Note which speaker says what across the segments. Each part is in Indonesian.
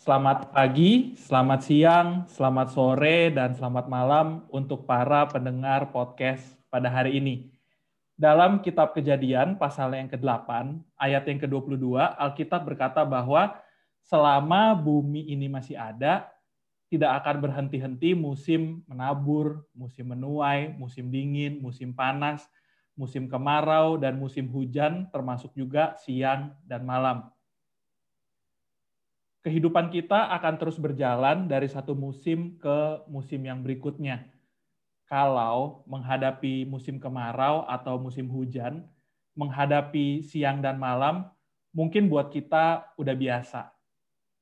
Speaker 1: Selamat pagi, selamat siang, selamat sore, dan selamat malam untuk para pendengar podcast pada hari ini. Dalam kitab kejadian pasal yang ke-8, ayat yang ke-22, Alkitab berkata bahwa selama bumi ini masih ada, tidak akan berhenti-henti musim menabur, musim menuai, musim dingin, musim panas, musim kemarau, dan musim hujan, termasuk juga siang dan malam kehidupan kita akan terus berjalan dari satu musim ke musim yang berikutnya. Kalau menghadapi musim kemarau atau musim hujan, menghadapi siang dan malam, mungkin buat kita udah biasa.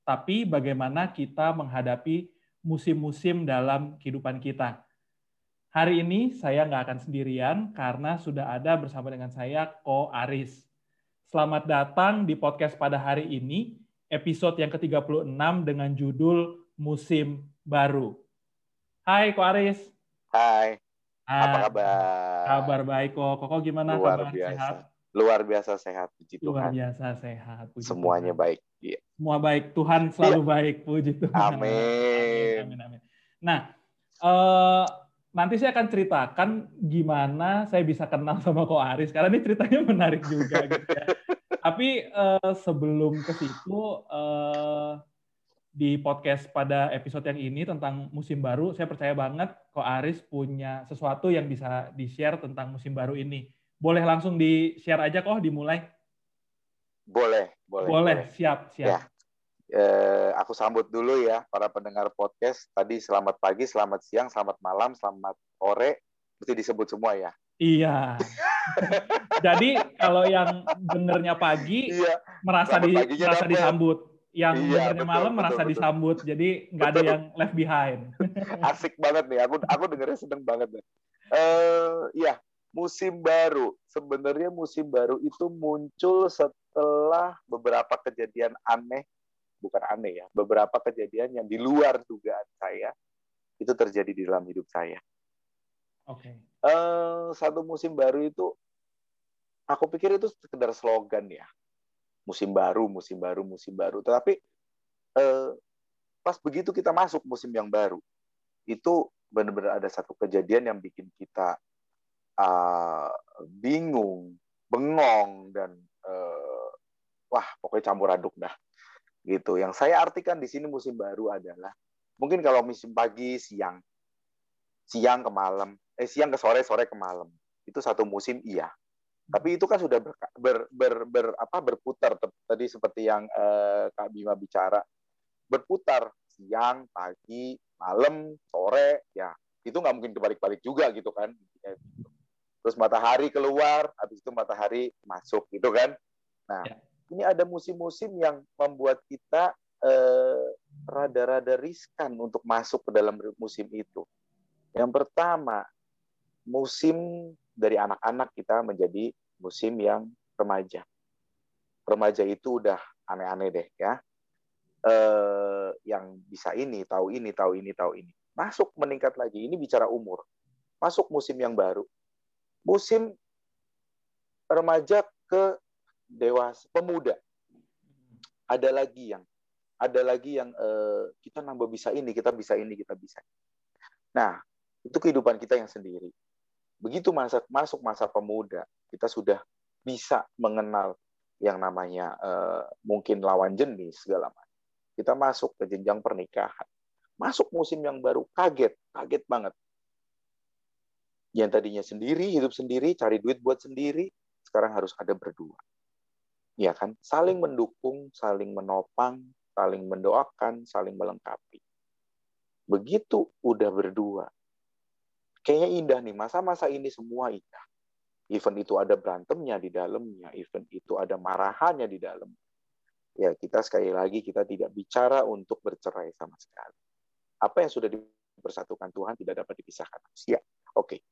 Speaker 1: Tapi bagaimana kita menghadapi musim-musim dalam kehidupan kita? Hari ini saya nggak akan sendirian karena sudah ada bersama dengan saya Ko Aris. Selamat datang di podcast pada hari ini episode yang ke-36 dengan judul Musim Baru. Hai Ko Aris.
Speaker 2: Hai. Apa kabar?
Speaker 1: Kabar baik kok. Koko gimana
Speaker 2: Luar
Speaker 1: kabar?
Speaker 2: biasa.
Speaker 1: Sehat?
Speaker 2: Luar biasa sehat, puji
Speaker 1: Luar
Speaker 2: Tuhan.
Speaker 1: biasa sehat. Puji
Speaker 2: Semuanya
Speaker 1: Tuhan.
Speaker 2: baik. Iya.
Speaker 1: Semua baik. Tuhan selalu baik. Puji Tuhan.
Speaker 2: Amin.
Speaker 1: Amin, amin. Nah, eh, nanti saya akan ceritakan gimana saya bisa kenal sama Ko Aris karena ini ceritanya menarik juga gitu ya. Tapi eh, sebelum ke situ eh, di podcast pada episode yang ini tentang musim baru, saya percaya banget Ko Aris punya sesuatu yang bisa di-share tentang musim baru ini. Boleh langsung di-share aja kok, dimulai.
Speaker 2: Boleh, boleh.
Speaker 1: Boleh, siap, siap.
Speaker 2: Ya. Eh, aku sambut dulu ya para pendengar podcast. Tadi selamat pagi, selamat siang, selamat malam, selamat sore. Mesti disebut semua ya.
Speaker 1: Iya. Jadi kalau yang benernya pagi
Speaker 2: Iya.
Speaker 1: merasa
Speaker 2: Selamat
Speaker 1: di merasa disambut, yang
Speaker 2: Iya,
Speaker 1: benernya
Speaker 2: betul,
Speaker 1: malam
Speaker 2: betul,
Speaker 1: merasa
Speaker 2: betul.
Speaker 1: disambut. Jadi nggak ada yang left behind.
Speaker 2: Asik banget nih. Aku aku dengernya seneng banget. nih. Eh, ya, musim baru. Sebenarnya musim baru itu muncul setelah beberapa kejadian aneh, bukan aneh ya, beberapa kejadian yang di luar dugaan saya itu terjadi di dalam hidup saya.
Speaker 1: Oke.
Speaker 2: Eh, satu musim baru itu, aku pikir itu sekedar slogan ya, musim baru, musim baru, musim baru. Tetapi eh, pas begitu kita masuk musim yang baru, itu benar-benar ada satu kejadian yang bikin kita ah, bingung, bengong dan eh, wah pokoknya campur aduk dah gitu. Yang saya artikan di sini musim baru adalah mungkin kalau musim pagi, siang, siang ke malam, eh siang ke sore, sore ke malam itu satu musim iya. Tapi itu kan sudah ber, ber, ber, ber- apa berputar tadi seperti yang eh, Kak Bima bicara berputar siang, pagi, malam, sore, ya itu nggak mungkin kebalik-balik juga gitu kan. Terus matahari keluar, habis itu matahari masuk gitu kan. Nah,
Speaker 1: Ya.
Speaker 2: ini ada musim-musim yang membuat kita eh, rada-rada riskan untuk masuk ke dalam musim itu. Yang pertama, musim dari anak-anak kita menjadi musim yang remaja. Remaja itu udah aneh-aneh deh ya eh, yang bisa ini, tahu ini, tahu ini, tahu ini. Masuk meningkat lagi. Ini bicara umur. Masuk musim yang baru. Musim remaja ke dewasa, pemuda. Ada lagi yang ada lagi yang eh, kita nambah bisa ini, kita bisa ini, kita bisa. Nah, itu kehidupan kita yang sendiri. Begitu masa masuk masa pemuda, kita sudah bisa mengenal yang namanya eh, mungkin lawan jenis segala macam kita masuk ke jenjang pernikahan. Masuk musim yang baru, kaget, kaget banget. Yang tadinya sendiri, hidup sendiri, cari duit buat sendiri, sekarang harus ada berdua. Ya kan? Saling mendukung, saling menopang, saling mendoakan, saling melengkapi. Begitu udah berdua. Kayaknya indah nih, masa-masa ini semua indah. Event itu ada berantemnya di dalamnya, event itu ada marahannya di dalam ya kita sekali lagi kita tidak bicara untuk bercerai sama sekali. Apa yang sudah dipersatukan Tuhan tidak dapat dipisahkan manusia. Oke.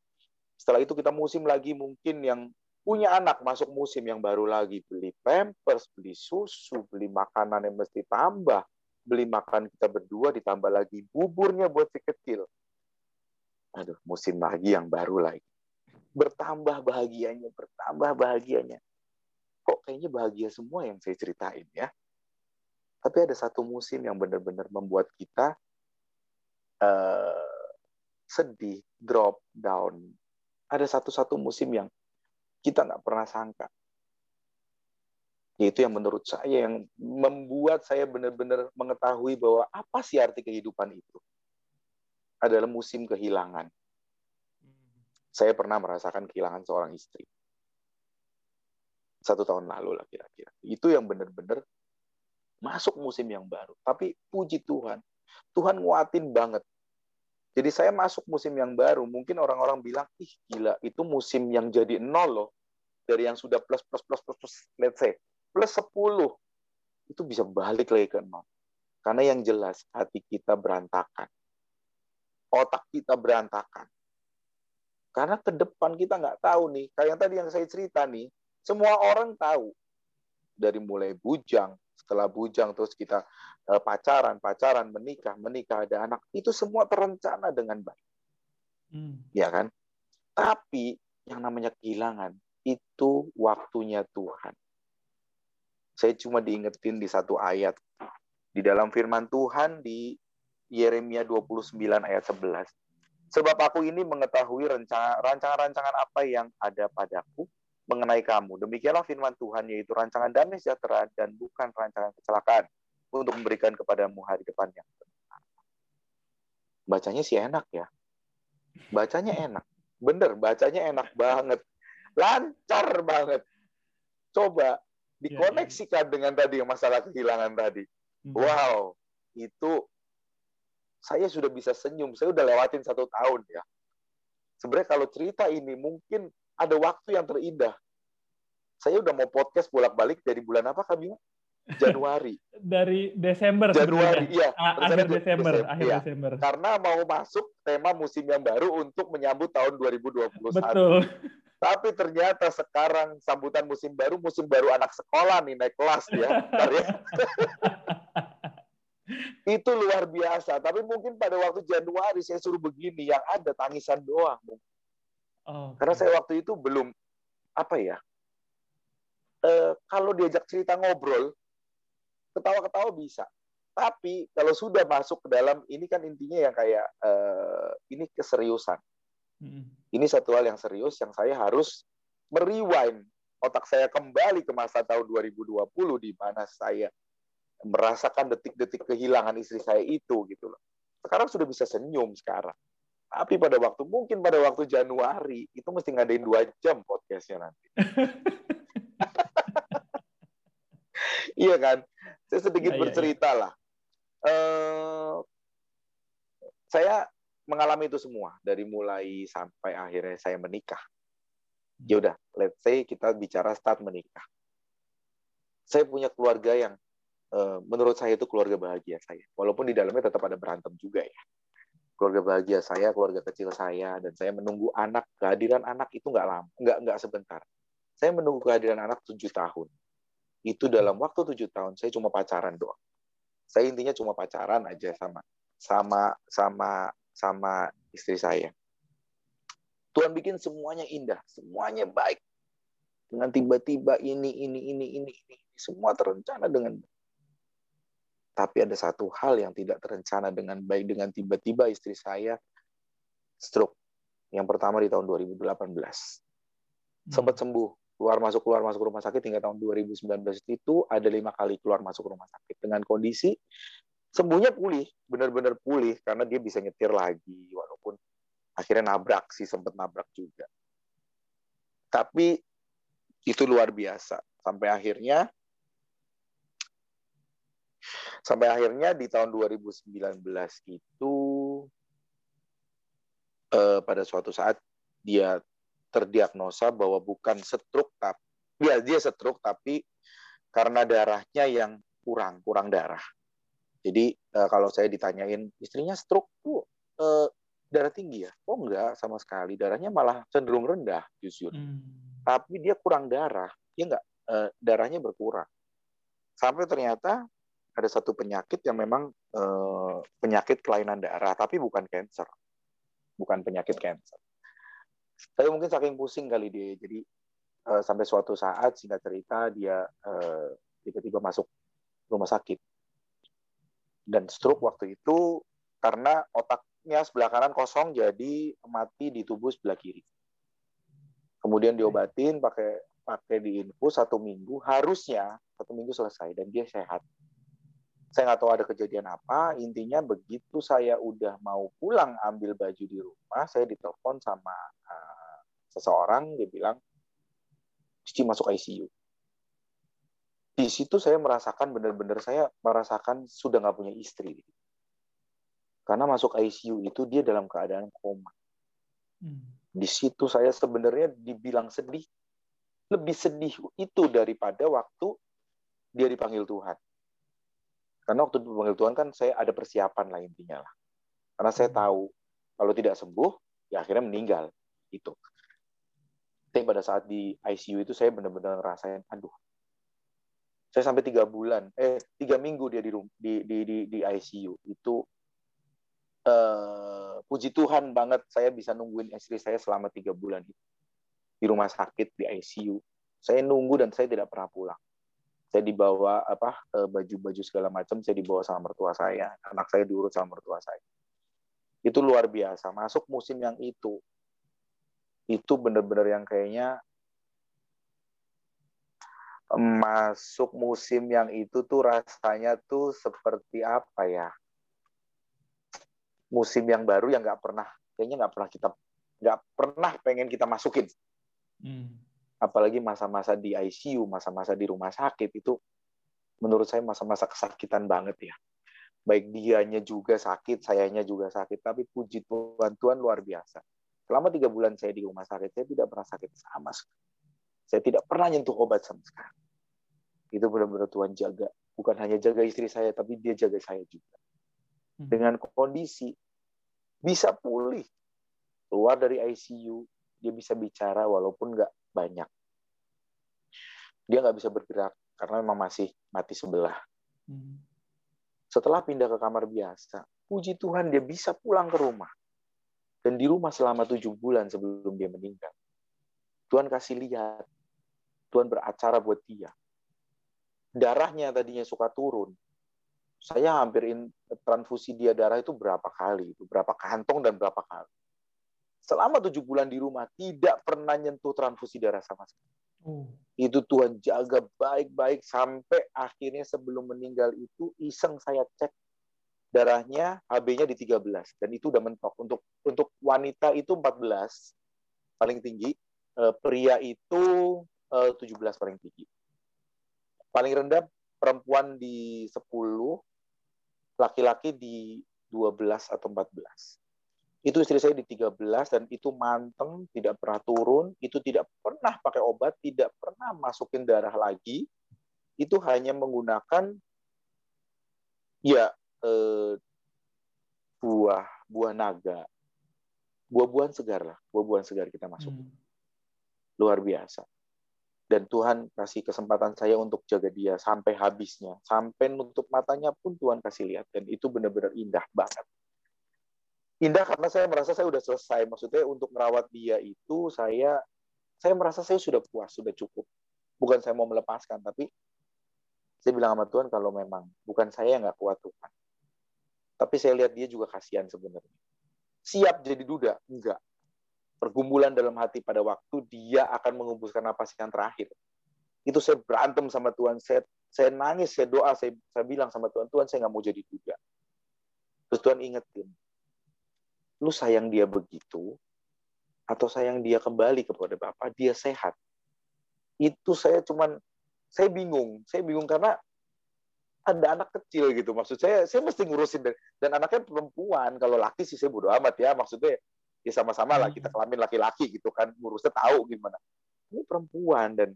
Speaker 2: Setelah itu kita musim lagi mungkin yang punya anak masuk musim yang baru lagi beli pampers, beli susu, beli makanan yang mesti tambah, beli makan kita berdua ditambah lagi buburnya buat si kecil. Aduh, musim lagi yang baru lagi. Bertambah bahagianya, bertambah bahagianya kok kayaknya bahagia semua yang saya ceritain ya. Tapi ada satu musim yang benar-benar membuat kita uh, sedih, drop down. Ada satu-satu musim yang kita nggak pernah sangka. Yaitu yang menurut saya yang membuat saya benar-benar mengetahui bahwa apa sih arti kehidupan itu. Adalah musim kehilangan. Saya pernah merasakan kehilangan seorang istri. Satu tahun lalu lah kira-kira. Itu yang benar-benar masuk musim yang baru. Tapi puji Tuhan, Tuhan nguatin banget. Jadi saya masuk musim yang baru, mungkin orang-orang bilang, ih gila, itu musim yang jadi nol loh. Dari yang sudah plus, plus, plus, plus, plus let's say, plus 10. Itu bisa balik lagi ke nol. Karena yang jelas, hati kita berantakan. Otak kita berantakan. Karena ke depan kita nggak tahu nih, kayak yang tadi yang saya cerita nih, semua orang tahu. Dari mulai bujang, setelah bujang terus kita eh, pacaran, pacaran, menikah, menikah, ada anak, itu semua terencana dengan baik. Hmm. Ya kan? Tapi yang namanya kehilangan itu waktunya Tuhan. Saya cuma diingetin di satu ayat di dalam firman Tuhan di Yeremia 29 ayat 11. Sebab aku ini mengetahui rancangan-rancangan apa yang ada padaku mengenai kamu. Demikianlah firman Tuhan, yaitu rancangan damai sejahtera dan bukan rancangan kecelakaan untuk memberikan kepadamu hari depan yang Bacanya sih enak ya. Bacanya enak. Bener, bacanya enak banget. Lancar banget. Coba dikoneksikan dengan tadi masalah kehilangan tadi. Hmm. Wow, itu saya sudah bisa senyum. Saya udah lewatin satu tahun ya. Sebenarnya kalau cerita ini mungkin ada waktu yang terindah. Saya udah mau podcast bolak-balik dari bulan apa kami? Januari.
Speaker 1: dari Desember.
Speaker 2: Januari, iya.
Speaker 1: Akhir Desember, Desember, akhir ya. Desember.
Speaker 2: Karena mau masuk tema musim yang baru untuk menyambut tahun 2021.
Speaker 1: Betul.
Speaker 2: Tapi ternyata sekarang sambutan musim baru, musim baru anak sekolah nih naik kelas ya. itu luar biasa. Tapi mungkin pada waktu Januari saya suruh begini, yang ada tangisan doang. Oh, Karena saya waktu itu belum apa ya? E, kalau diajak cerita ngobrol, ketawa-ketawa bisa. Tapi kalau sudah masuk ke dalam ini kan intinya yang kayak e, ini keseriusan. Hmm. Ini satu hal yang serius yang saya harus merewind otak saya kembali ke masa tahun 2020 di mana saya merasakan detik-detik kehilangan istri saya itu gitu loh. Sekarang sudah bisa senyum sekarang. Tapi pada waktu mungkin pada waktu Januari itu mesti ngadain dua jam podcastnya nanti. iya kan? Saya sedikit ya, bercerita ya, lah. Uh, saya mengalami itu semua dari mulai sampai akhirnya saya menikah. Ya udah, let's say kita bicara start menikah. Saya punya keluarga yang menurut saya itu keluarga bahagia saya. Walaupun di dalamnya tetap ada berantem juga ya keluarga bahagia saya, keluarga kecil saya, dan saya menunggu anak, kehadiran anak itu nggak lama, nggak nggak sebentar. Saya menunggu kehadiran anak tujuh tahun. Itu dalam waktu tujuh tahun saya cuma pacaran doang. Saya intinya cuma pacaran aja sama sama sama sama istri saya. Tuhan bikin semuanya indah, semuanya baik. Dengan tiba-tiba ini, ini, ini, ini, ini, semua terencana dengan tapi ada satu hal yang tidak terencana dengan baik dengan tiba-tiba istri saya stroke. Yang pertama di tahun 2018. Sempat hmm. sembuh, keluar masuk keluar masuk rumah sakit hingga tahun 2019 itu ada lima kali keluar masuk rumah sakit dengan kondisi sembuhnya pulih, benar-benar pulih karena dia bisa nyetir lagi walaupun akhirnya nabrak sih sempat nabrak juga. Tapi itu luar biasa sampai akhirnya Sampai akhirnya di tahun 2019 itu eh, pada suatu saat dia terdiagnosa bahwa bukan stroke tapi ya dia stroke tapi karena darahnya yang kurang kurang darah. Jadi eh, kalau saya ditanyain istrinya stroke tuh eh, darah tinggi ya? Oh enggak sama sekali darahnya malah cenderung rendah justru. Hmm. Tapi dia kurang darah, dia enggak eh, darahnya berkurang. Sampai ternyata ada satu penyakit yang memang uh, penyakit kelainan darah, tapi bukan cancer, bukan penyakit cancer. Tapi mungkin saking pusing kali dia, jadi uh, sampai suatu saat singkat cerita dia eh, tiba-tiba masuk rumah sakit dan stroke waktu itu karena otaknya sebelah kanan kosong jadi mati di tubuh sebelah kiri. Kemudian diobatin pakai pakai diinfus satu minggu harusnya satu minggu selesai dan dia sehat. Saya nggak tahu ada kejadian apa. Intinya begitu saya udah mau pulang ambil baju di rumah, saya ditelepon sama uh, seseorang dia bilang mesti masuk ICU di situ saya merasakan benar-benar saya merasakan sudah nggak punya istri. Karena masuk ICU itu dia dalam keadaan koma. Hmm. di situ saya sebenarnya dibilang sedih. Lebih sedih itu daripada waktu dia dipanggil Tuhan karena waktu dipanggil Tuhan kan saya ada persiapan lah intinya lah. Karena saya hmm. tahu kalau tidak sembuh ya akhirnya meninggal itu tapi pada saat di ICU itu saya benar-benar ngerasain aduh. Saya sampai tiga bulan eh tiga minggu dia di di di di, di ICU itu uh, puji Tuhan banget saya bisa nungguin istri saya selama tiga bulan itu. Di rumah sakit di ICU saya nunggu dan saya tidak pernah pulang saya dibawa apa eh, baju-baju segala macam saya dibawa sama mertua saya anak saya diurut sama mertua saya itu luar biasa masuk musim yang itu itu benar-benar yang kayaknya masuk musim yang itu tuh rasanya tuh seperti apa ya? Musim yang baru yang nggak pernah, kayaknya nggak pernah kita nggak pernah pengen kita masukin. Hmm. Apalagi masa-masa di ICU, masa-masa di rumah sakit itu, menurut saya masa-masa kesakitan banget ya. Baik dianya juga sakit, sayanya juga sakit, tapi puji Tuhan, Tuhan luar biasa. Selama tiga bulan saya di rumah sakit, saya tidak pernah sakit sama sekali saya tidak pernah nyentuh obat sama sekali. Itu benar-benar Tuhan jaga. Bukan hanya jaga istri saya, tapi dia jaga saya juga. Hmm. Dengan kondisi bisa pulih. Keluar dari ICU, dia bisa bicara walaupun nggak banyak. Dia nggak bisa bergerak karena memang masih mati sebelah. Hmm. Setelah pindah ke kamar biasa, puji Tuhan dia bisa pulang ke rumah. Dan di rumah selama tujuh bulan sebelum dia meninggal. Tuhan kasih lihat Tuhan beracara buat dia. Darahnya tadinya suka turun. Saya hampirin transfusi dia darah itu berapa kali, itu berapa kantong dan berapa kali. Selama tujuh bulan di rumah tidak pernah nyentuh transfusi darah sama sekali. Hmm. Itu Tuhan jaga baik-baik sampai akhirnya sebelum meninggal itu iseng saya cek darahnya HB-nya di 13 dan itu udah mentok. Untuk untuk wanita itu 14 paling tinggi, eh, pria itu 17 eh, paling tinggi. Paling rendah perempuan di 10, laki-laki di 12 atau 14. Itu istri saya di 13 dan itu manteng, tidak pernah turun, itu tidak pernah pakai obat, tidak pernah masukin darah lagi. Itu hanya menggunakan ya eh, buah buah naga, buah-buahan segar lah, buah-buahan segar kita masuk. Hmm. Luar biasa dan Tuhan kasih kesempatan saya untuk jaga dia sampai habisnya sampai nutup matanya pun Tuhan kasih lihat dan itu benar-benar indah banget indah karena saya merasa saya sudah selesai. Maksudnya untuk merawat dia itu saya saya merasa saya sudah puas sudah cukup. Bukan saya mau melepaskan tapi saya bilang sama Tuhan kalau memang bukan saya yang nggak kuat Tuhan. Tapi saya lihat dia juga kasihan sebenarnya. Siap jadi duda? Enggak. Pergumulan dalam hati pada waktu dia akan mengembuskan napas yang terakhir. Itu saya berantem sama Tuhan, saya saya nangis, saya doa, saya, saya bilang sama Tuhan, Tuhan saya nggak mau jadi duda. Terus Tuhan ingetin, lu sayang dia begitu, atau sayang dia kembali kepada Bapak, dia sehat. Itu saya cuman, saya bingung, saya bingung karena ada anak kecil gitu. Maksud saya saya mesti ngurusin dan, dan anaknya perempuan. Kalau laki sih saya bodo amat ya. Maksudnya ya sama-sama lah kita hmm. kelamin laki-laki gitu kan. Ngurusnya tahu gimana. Ini perempuan dan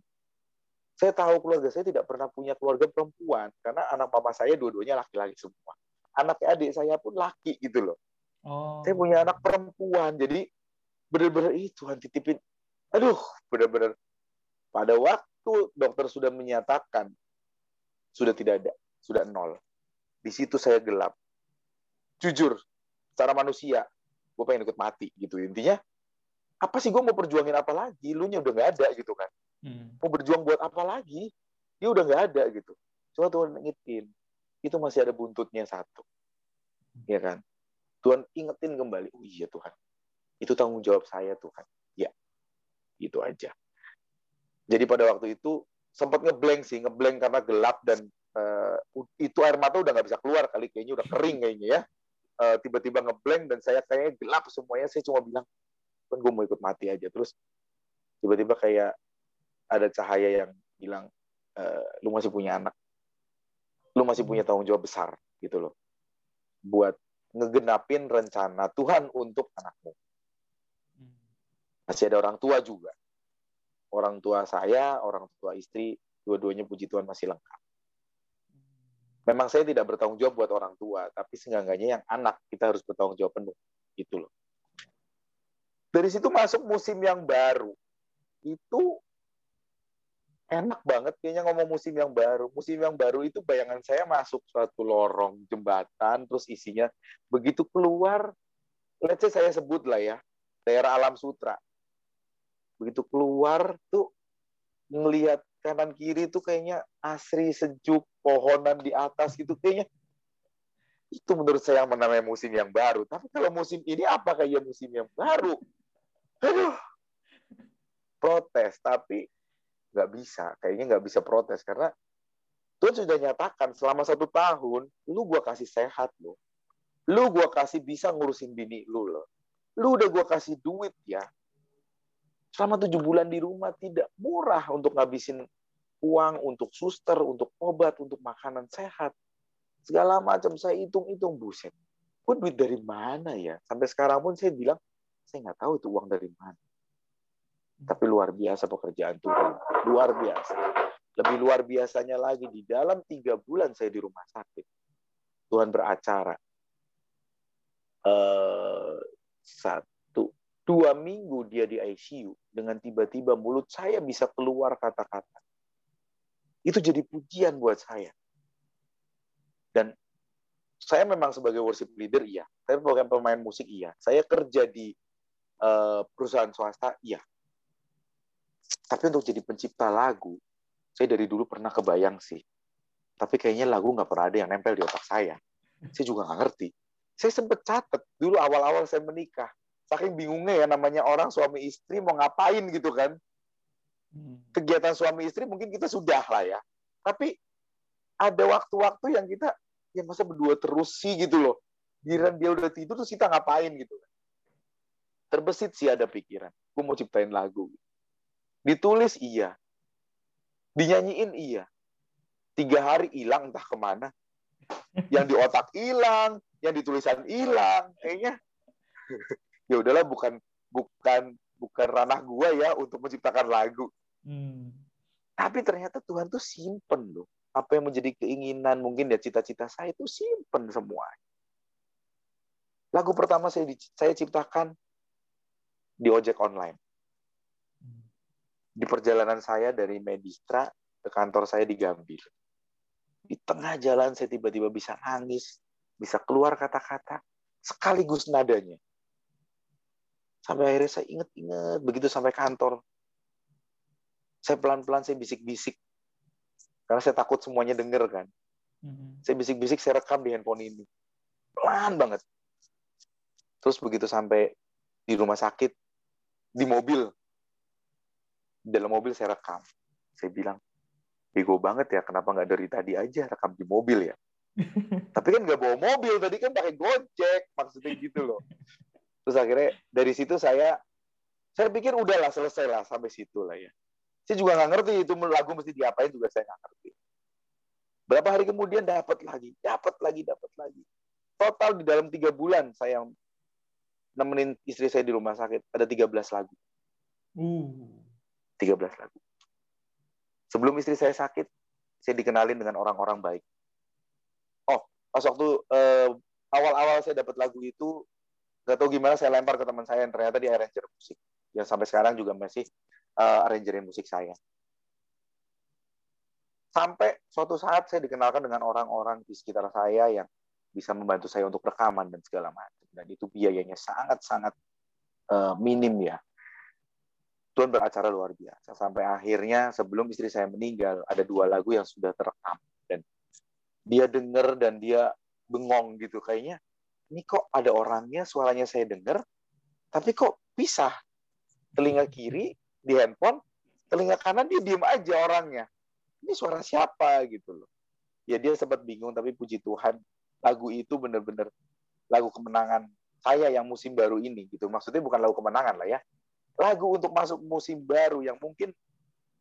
Speaker 2: saya tahu keluarga saya tidak pernah punya keluarga perempuan. Karena anak papa saya dua-duanya laki-laki semua. Anak adik saya pun laki gitu loh oh. saya punya anak perempuan jadi benar-benar ih Tuhan titipin. Aduh benar-benar pada waktu dokter sudah menyatakan sudah tidak ada sudah nol. Di situ saya gelap. Jujur secara manusia gue pengen ikut mati gitu. Intinya apa sih gue mau perjuangin apa lagi? Lu nya udah nggak ada gitu kan. Hmm. mau berjuang buat apa lagi? Dia udah nggak ada gitu. Coba Tuhan ngingetin itu masih ada buntutnya satu. Ya kan? Tuhan ingetin kembali, oh iya Tuhan, itu tanggung jawab saya Tuhan. Ya, itu aja. Jadi pada waktu itu sempat ngeblank sih, ngeblank karena gelap dan uh, itu air mata udah nggak bisa keluar kali, kayaknya udah kering kayaknya ya. Uh, tiba-tiba ngeblank dan saya kayaknya gelap semuanya, saya cuma bilang, kan gue mau ikut mati aja. Terus tiba-tiba kayak ada cahaya yang bilang, e, lu masih punya anak, lu masih punya tanggung jawab besar gitu loh, buat ngegenapin rencana Tuhan untuk anakmu. Masih ada orang tua juga. Orang tua saya, orang tua istri, dua-duanya puji Tuhan masih lengkap. Memang saya tidak bertanggung jawab buat orang tua, tapi seenggaknya yang anak kita harus bertanggung jawab penuh. Gitu loh. Dari situ masuk musim yang baru. Itu enak banget kayaknya ngomong musim yang baru. Musim yang baru itu bayangan saya masuk suatu lorong jembatan, terus isinya begitu keluar, let's say saya sebut lah ya, daerah Alam Sutra. Begitu keluar tuh ngelihat kanan kiri tuh kayaknya asri, sejuk, pohonan di atas gitu kayaknya itu menurut saya yang menamai musim yang baru. Tapi kalau musim ini apa kayak musim yang baru? Aduh, protes. Tapi nggak bisa kayaknya nggak bisa protes karena Tuhan sudah nyatakan selama satu tahun lu gua kasih sehat lo lu gua kasih bisa ngurusin bini lu lo lu udah gua kasih duit ya. Selama tujuh bulan di rumah tidak murah untuk ngabisin uang untuk suster untuk obat untuk makanan sehat. Segala macam saya hitung-hitung buset. Gue duit dari mana ya? Sampai sekarang pun saya bilang saya nggak tahu itu uang dari mana tapi luar biasa pekerjaan Tuhan. Luar biasa. Lebih luar biasanya lagi, di dalam tiga bulan saya di rumah sakit, Tuhan beracara. Uh, satu, dua minggu dia di ICU, dengan tiba-tiba mulut saya bisa keluar kata-kata. Itu jadi pujian buat saya. Dan saya memang sebagai worship leader, iya. Saya sebagai pemain musik, iya. Saya kerja di uh, perusahaan swasta, iya tapi untuk jadi pencipta lagu, saya dari dulu pernah kebayang sih. Tapi kayaknya lagu nggak pernah ada yang nempel di otak saya. Saya juga nggak ngerti. Saya sempat catat dulu awal-awal saya menikah. Saking bingungnya ya namanya orang suami istri mau ngapain gitu kan. Hmm. Kegiatan suami istri mungkin kita sudah lah ya. Tapi ada waktu-waktu yang kita ya masa berdua terus sih gitu loh. Giran dia udah tidur terus kita ngapain gitu kan. Terbesit sih ada pikiran. Gue mau ciptain lagu. Gitu Ditulis iya. Dinyanyiin iya. Tiga hari hilang entah ke mana. Yang di otak hilang, yang di tulisan hilang. Kayaknya ya udahlah bukan bukan bukan ranah gua ya untuk menciptakan lagu. Hmm. Tapi ternyata Tuhan tuh simpen loh. Apa yang menjadi keinginan mungkin ya cita-cita saya itu simpen semua. Lagu pertama saya saya ciptakan di ojek online di perjalanan saya dari Medistra ke kantor saya di Gambir. Di tengah jalan saya tiba-tiba bisa nangis, bisa keluar kata-kata, sekaligus nadanya. Sampai akhirnya saya inget-inget, begitu sampai kantor. Saya pelan-pelan saya bisik-bisik. Karena saya takut semuanya denger kan. Mm-hmm. Saya bisik-bisik, saya rekam di handphone ini. Pelan banget. Terus begitu sampai di rumah sakit, di mobil, dalam mobil saya rekam. Saya bilang, bego banget ya, kenapa nggak dari tadi aja rekam di mobil ya? Tapi kan nggak bawa mobil, tadi kan pakai Gojek, maksudnya gitu loh. Terus akhirnya dari situ saya, saya pikir udahlah selesai lah sampai situ lah ya. Saya juga nggak ngerti itu lagu mesti diapain juga saya nggak ngerti. Berapa hari kemudian dapat lagi, dapat lagi, dapat lagi. Total di dalam tiga bulan saya nemenin istri saya di rumah sakit ada 13 lagu. Uh. 13 lagu. Sebelum istri saya sakit, saya dikenalin dengan orang-orang baik. Oh, pas waktu eh, awal-awal saya dapat lagu itu, nggak tahu gimana saya lempar ke teman saya yang ternyata dia arranger musik. Yang sampai sekarang juga masih uh, arrangerin musik saya. Sampai suatu saat saya dikenalkan dengan orang-orang di sekitar saya yang bisa membantu saya untuk rekaman dan segala macam. Dan itu biayanya sangat-sangat uh, minim ya. Tuhan beracara luar biasa. Sampai akhirnya sebelum istri saya meninggal, ada dua lagu yang sudah terekam. Dan dia denger dan dia bengong gitu. Kayaknya ini kok ada orangnya suaranya saya dengar tapi kok pisah? Telinga kiri di handphone telinga kanan dia diem aja orangnya. Ini suara siapa? Gitu loh. Ya dia sempat bingung tapi puji Tuhan lagu itu bener-bener lagu kemenangan saya yang musim baru ini gitu. Maksudnya bukan lagu kemenangan lah ya lagu untuk masuk musim baru yang mungkin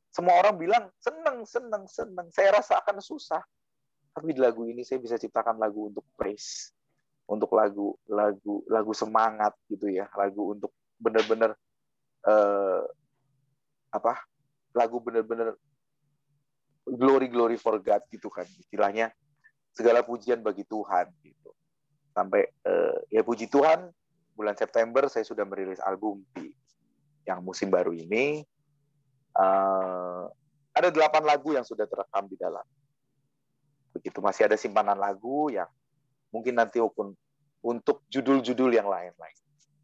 Speaker 2: semua orang bilang seneng seneng seneng. Saya rasa akan susah. Tapi di lagu ini saya bisa ciptakan lagu untuk praise. Untuk lagu lagu lagu semangat gitu ya. Lagu untuk bener-bener uh, apa? Lagu bener-bener glory glory for God gitu kan. Istilahnya segala pujian bagi Tuhan gitu. Sampai uh, ya puji Tuhan bulan September saya sudah merilis album di yang musim baru ini uh, ada delapan lagu yang sudah terekam di dalam begitu masih ada simpanan lagu yang mungkin nanti ukun untuk judul-judul yang lain-lain.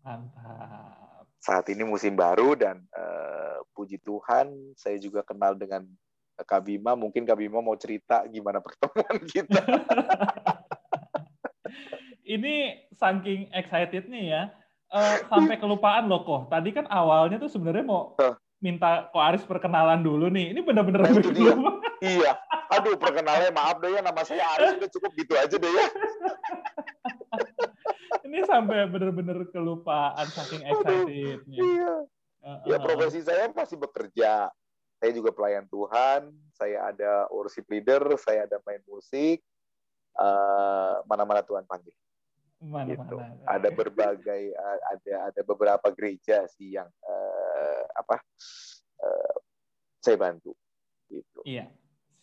Speaker 1: Mantap.
Speaker 2: Saat ini musim baru dan uh, puji Tuhan saya juga kenal dengan Kak Bima. Mungkin Kak Bima mau cerita gimana pertemuan kita.
Speaker 1: ini saking excited nih ya, uh, sampai kelupaan loh kok. Tadi kan awalnya tuh sebenarnya mau minta Ko Aris perkenalan dulu nih. Ini benar-benar
Speaker 2: nah, Iya. Aduh, perkenalan maaf deh ya nama saya Aris udah cukup gitu aja deh ya.
Speaker 1: ini sampai benar-benar kelupaan saking excitednya.
Speaker 2: Iya. Uh, ya profesi saya masih bekerja. Saya juga pelayan Tuhan. Saya ada worship leader. Saya ada main musik. mana-mana uh, Tuhan panggil. Mana, gitu. mana, ada berbagai ada ada beberapa gereja sih yang uh, apa uh, saya bantu gitu.
Speaker 1: Iya.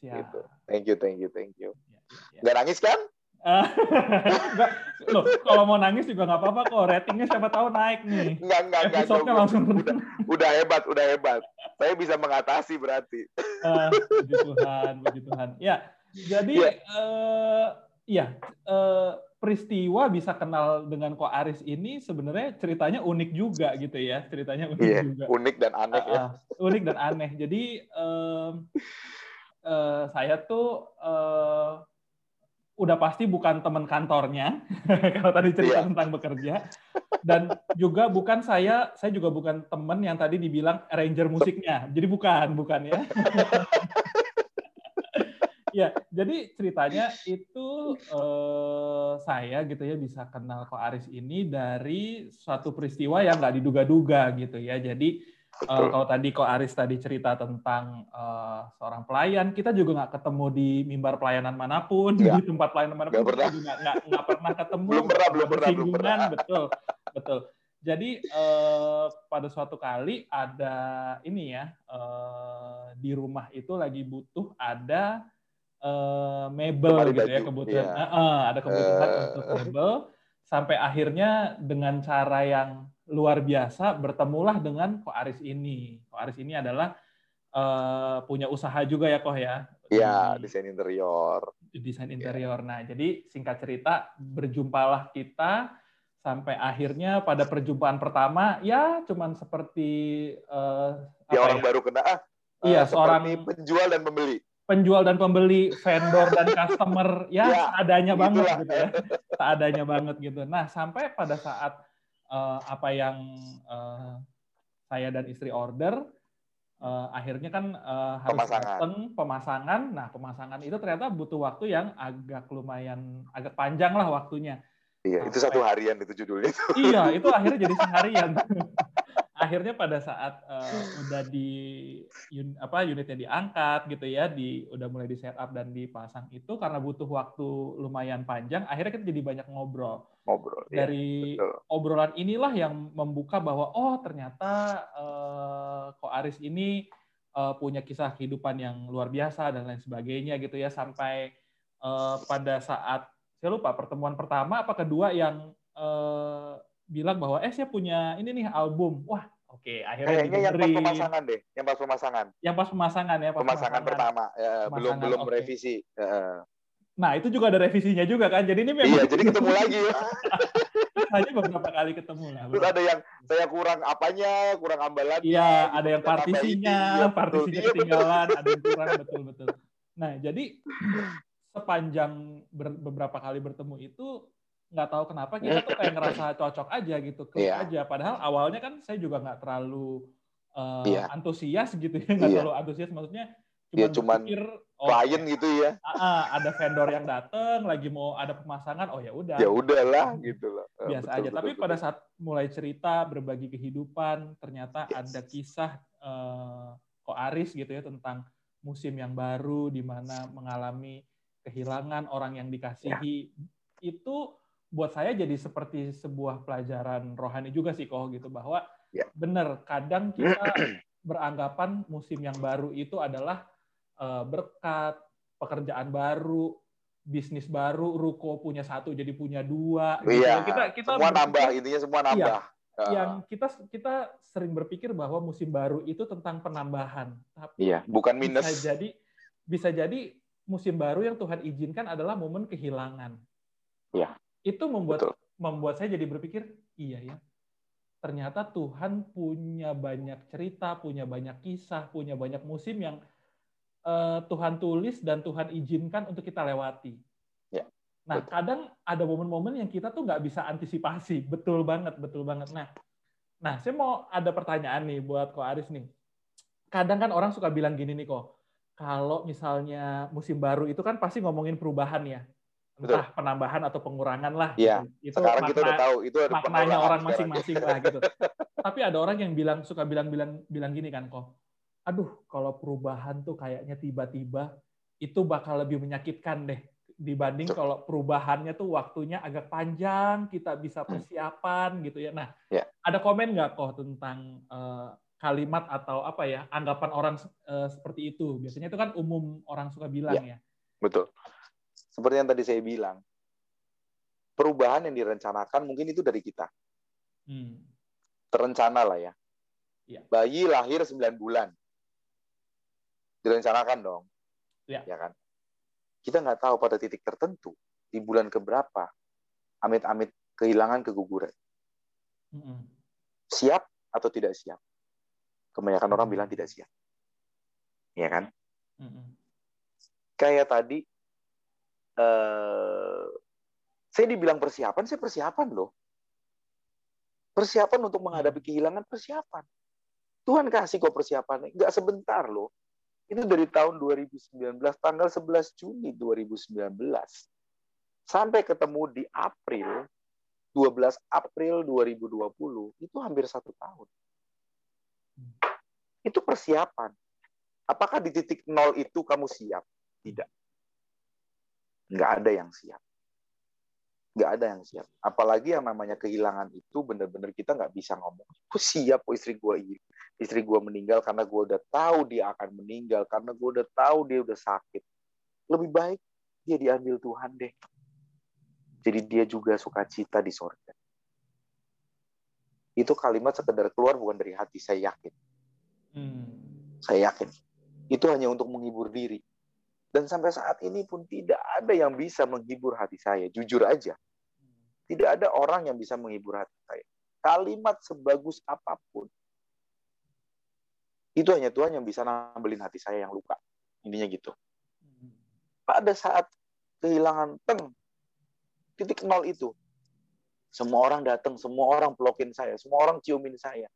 Speaker 1: Siap.
Speaker 2: Gitu. Thank you, thank you, thank you. Ya, ya. Gak nangis kan?
Speaker 1: enggak, loh, kalau mau nangis juga nggak apa-apa kok. Ratingnya siapa tahu naik nih.
Speaker 2: Enggak, enggak,
Speaker 1: Episode-nya langsung
Speaker 2: udah, udah hebat, udah hebat. Saya bisa mengatasi berarti.
Speaker 1: Uh, puji Tuhan, puji Tuhan. Ya, jadi ya, uh, ya uh, peristiwa bisa kenal dengan Ko Aris ini sebenarnya ceritanya unik juga gitu ya. Ceritanya unik yeah, juga.
Speaker 2: Unik dan aneh uh, ya.
Speaker 1: Unik dan aneh. Jadi uh, uh, saya tuh uh, udah pasti bukan teman kantornya kalau tadi cerita yeah. tentang bekerja dan juga bukan saya saya juga bukan teman yang tadi dibilang arranger musiknya jadi bukan bukan ya ya jadi ceritanya itu eh, saya gitu ya bisa kenal Ko Aris ini dari suatu peristiwa yang nggak diduga-duga gitu ya jadi uh, kalau tadi kok Aris tadi cerita tentang uh, seorang pelayan, kita juga nggak ketemu di mimbar pelayanan mana pun, ya. di tempat pelayanan mana pun,
Speaker 2: gak pernah.
Speaker 1: juga nggak nggak pernah ketemu.
Speaker 2: Belum pernah, belum pernah, belum pernah.
Speaker 1: Betul, betul. Jadi uh, pada suatu kali ada ini ya uh, di rumah itu lagi butuh ada uh, mebel gitu ya kebutuhan, ya. Uh, uh, ada kebutuhan uh. untuk mebel sampai akhirnya dengan cara yang luar biasa bertemulah dengan Ko Aris ini. Ko Aris ini adalah uh, punya usaha juga ya Koh ya.
Speaker 2: Iya, desain interior.
Speaker 1: Desain iya. interior. Yeah. Nah, jadi singkat cerita berjumpalah kita sampai akhirnya pada perjumpaan pertama ya cuman seperti uh,
Speaker 2: ya orang ya? baru kena ah.
Speaker 1: Iya, uh, seorang
Speaker 2: penjual dan pembeli
Speaker 1: penjual dan pembeli, vendor dan customer, ya, ya seadanya banget gitu ya, seadanya banget gitu. Nah sampai pada saat uh, apa yang uh, saya dan istri order uh, akhirnya kan uh, harus pemasangan. datang pemasangan. Nah, pemasangan itu ternyata butuh waktu yang agak lumayan agak panjang lah waktunya.
Speaker 2: Iya, itu satu harian itu judulnya.
Speaker 1: Iya, itu akhirnya jadi seharian. akhirnya pada saat uh, udah di un, apa unitnya diangkat gitu ya di udah mulai di setup dan dipasang itu karena butuh waktu lumayan panjang akhirnya kita jadi banyak ngobrol
Speaker 2: ngobrol
Speaker 1: iya, dari ya, obrolan inilah yang membuka bahwa oh ternyata uh, ko Aris ini uh, punya kisah kehidupan yang luar biasa dan lain sebagainya gitu ya sampai uh, pada saat saya lupa pertemuan pertama apa kedua yang uh, bilang bahwa eh saya punya ini nih album. Wah, oke, akhirnya
Speaker 2: Kayaknya yang pas pemasangan deh, yang pas pemasangan.
Speaker 1: Yang pas pemasangan ya,
Speaker 2: pas pemasangan, pemasangan pertama, ya, pemasangan, belum belum okay. revisi.
Speaker 1: Nah, itu juga ada revisinya juga kan. Jadi ini
Speaker 2: memang Iya, jadi ketemu lagi.
Speaker 1: Hanya beberapa kali ketemu lah.
Speaker 2: Terus ada yang saya kurang apanya, kurang ambalannya.
Speaker 1: Iya, ada yang partisinya, partisinya iya, ketinggalan, ada yang kurang betul-betul. Nah, jadi sepanjang ber, beberapa kali bertemu itu nggak tahu kenapa kita tuh kayak ngerasa cocok aja gitu, klik yeah. aja. Padahal awalnya kan saya juga nggak terlalu uh, yeah. antusias gitu ya, nggak yeah. terlalu antusias. Maksudnya
Speaker 2: cuma ya, cuman berpikir, oh, klien gitu ya.
Speaker 1: Uh, ada vendor yang datang, lagi mau ada pemasangan, oh ya udah.
Speaker 2: Ya udahlah gitu loh.
Speaker 1: Biasa betul, aja. Betul, Tapi betul, pada saat mulai cerita, berbagi kehidupan, ternyata yes. ada kisah uh, Ko Aris gitu ya tentang musim yang baru di mana mengalami kehilangan orang yang dikasihi. Ya. Itu buat saya jadi seperti sebuah pelajaran rohani juga sih kok gitu bahwa ya. benar kadang kita beranggapan musim yang baru itu adalah uh, berkat pekerjaan baru bisnis baru ruko punya satu jadi punya dua
Speaker 2: gitu. iya. kita kita semua berpikir, nambah intinya semua iya. nambah
Speaker 1: iya, yang kita kita sering berpikir bahwa musim baru itu tentang penambahan
Speaker 2: tapi iya, bukan minus
Speaker 1: bisa jadi bisa jadi musim baru yang Tuhan izinkan adalah momen kehilangan
Speaker 2: iya
Speaker 1: itu membuat Betul. membuat saya jadi berpikir iya ya ternyata Tuhan punya banyak cerita punya banyak kisah punya banyak musim yang uh, Tuhan tulis dan Tuhan izinkan untuk kita lewati
Speaker 2: ya.
Speaker 1: nah Betul. kadang ada momen-momen yang kita tuh nggak bisa antisipasi betul banget betul banget nah nah saya mau ada pertanyaan nih buat Ko Aris nih kadang kan orang suka bilang gini nih kok kalau misalnya musim baru itu kan pasti ngomongin perubahan ya entah Betul. penambahan atau pengurangan lah.
Speaker 2: Iya. Gitu. Itu Sekarang makna, kita udah tahu itu ada
Speaker 1: maknanya orang masing-masing lah gitu. Tapi ada orang yang bilang suka bilang-bilang bilang gini kan kok. Aduh, kalau perubahan tuh kayaknya tiba-tiba itu bakal lebih menyakitkan deh dibanding Betul. kalau perubahannya tuh waktunya agak panjang, kita bisa hmm. persiapan gitu ya. Nah, ya. ada komen nggak kok tentang uh, kalimat atau apa ya anggapan orang uh, seperti itu? Biasanya itu kan umum orang suka bilang ya. ya.
Speaker 2: Betul seperti yang tadi saya bilang, perubahan yang direncanakan mungkin itu dari kita. Hmm. Terencana lah ya. ya. Bayi lahir 9 bulan. Direncanakan dong. Ya, ya kan? Kita nggak tahu pada titik tertentu, di bulan keberapa, amit-amit kehilangan keguguran. Hmm. Siap atau tidak siap? Kebanyakan orang bilang tidak siap. Ya kan? Hmm. Kayak tadi eh, saya dibilang persiapan, saya persiapan loh. Persiapan untuk menghadapi hmm. kehilangan persiapan. Tuhan kasih kok persiapannya, nggak sebentar loh. Itu dari tahun 2019, tanggal 11 Juni 2019. Sampai ketemu di April, 12 April 2020, itu hampir satu tahun. Hmm. Itu persiapan. Apakah di titik nol itu kamu siap? Tidak. Nggak ada yang siap. Nggak ada yang siap. Apalagi yang namanya kehilangan itu benar-benar kita nggak bisa ngomong. Aku siap oh, istri gue ini. Istri gue meninggal karena gue udah tahu dia akan meninggal. Karena gue udah tahu dia udah sakit. Lebih baik dia diambil Tuhan deh. Jadi dia juga suka cita di sorga. Itu kalimat sekedar keluar bukan dari hati, saya yakin. Hmm. Saya yakin. Itu hanya untuk menghibur diri dan sampai saat ini pun tidak ada yang bisa menghibur hati saya. Jujur aja. Tidak ada orang yang bisa menghibur hati saya. Kalimat sebagus apa pun. Itu hanya Tuhan yang bisa nambelin hati saya yang luka. Intinya gitu. Pada saat kehilangan teng, titik nol itu, semua orang datang, semua orang pelokin saya, semua orang ciumin saya.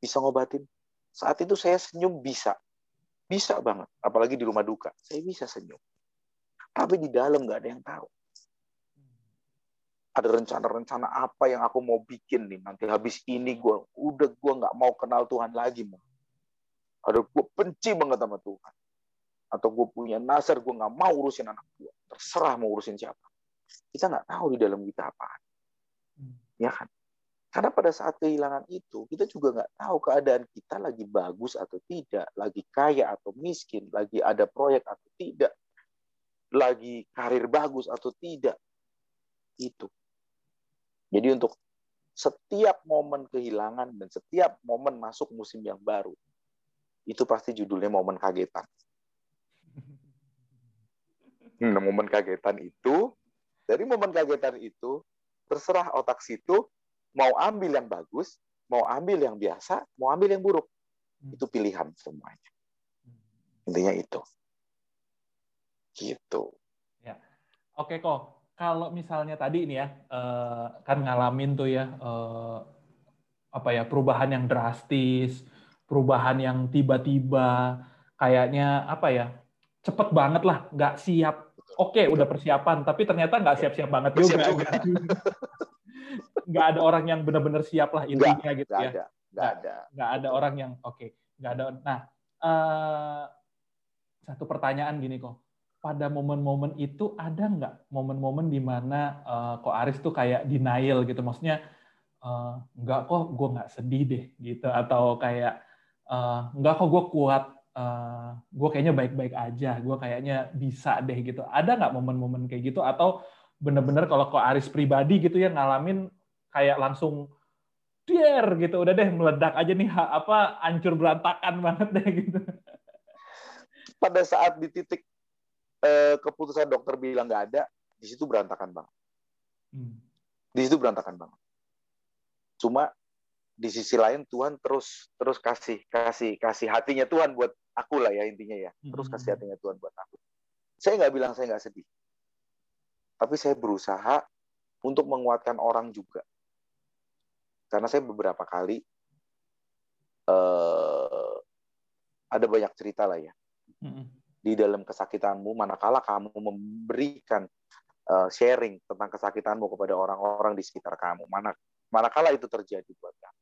Speaker 2: Bisa ngobatin. Saat itu saya senyum bisa. Bisa banget, apalagi di rumah duka. Saya bisa senyum. Tapi di dalam nggak ada yang tahu. Ada rencana-rencana apa yang aku mau bikin nih nanti habis ini gue udah gue nggak mau kenal Tuhan lagi mau. Ada gue benci banget sama Tuhan. Atau gue punya nasar gue nggak mau urusin anak gue. Terserah mau urusin siapa. Kita nggak tahu di dalam kita apa. Hmm. Ya kan? Karena pada saat kehilangan itu, kita juga nggak tahu keadaan kita lagi bagus atau tidak, lagi kaya atau miskin, lagi ada proyek atau tidak, lagi karir bagus atau tidak. Itu. Jadi untuk setiap momen kehilangan dan setiap momen masuk musim yang baru, itu pasti judulnya momen kagetan. Nah, momen kagetan itu, dari momen kagetan itu, terserah otak situ mau ambil yang bagus, mau ambil yang biasa, mau ambil yang buruk. Hmm. Itu pilihan semuanya. Hmm. Intinya itu. Gitu.
Speaker 1: Oke kok, kalau misalnya tadi ini ya uh, kan ngalamin tuh ya uh, apa ya perubahan yang drastis, perubahan yang tiba-tiba, kayaknya apa ya cepet banget lah, nggak siap. Oke, udah persiapan, tapi ternyata nggak siap-siap banget juga. juga. nggak ada orang yang benar-benar siap lah intinya
Speaker 2: nggak,
Speaker 1: gitu
Speaker 2: nggak
Speaker 1: ya.
Speaker 2: Ada, nggak ada.
Speaker 1: Nggak ada orang yang oke, okay, nggak ada. Nah, uh, satu pertanyaan gini kok. Pada momen-momen itu ada nggak momen-momen di mana uh, kok Aris tuh kayak denial gitu, maksudnya uh, nggak kok gue nggak sedih deh gitu, atau kayak uh, nggak kok gue kuat, uh, gue kayaknya baik-baik aja, gue kayaknya bisa deh gitu. Ada nggak momen-momen kayak gitu atau bener-bener kalau kok Aris pribadi gitu ya ngalamin kayak langsung der gitu. Udah deh meledak aja nih apa hancur berantakan banget deh gitu.
Speaker 2: Pada saat di titik eh, keputusan dokter bilang nggak ada di situ berantakan banget. Hmm. di situ berantakan banget. Cuma di sisi lain Tuhan terus terus kasih kasih kasih hatinya Tuhan buat aku lah ya intinya ya. Terus hmm. kasih hatinya Tuhan buat aku. Saya nggak bilang saya nggak sedih. Tapi saya berusaha untuk menguatkan orang juga karena saya beberapa kali uh, ada banyak cerita lah ya. Mm-hmm. di dalam kesakitanmu manakala kamu memberikan uh, sharing tentang kesakitanmu kepada orang-orang di sekitar kamu mana manakala itu terjadi buat kamu.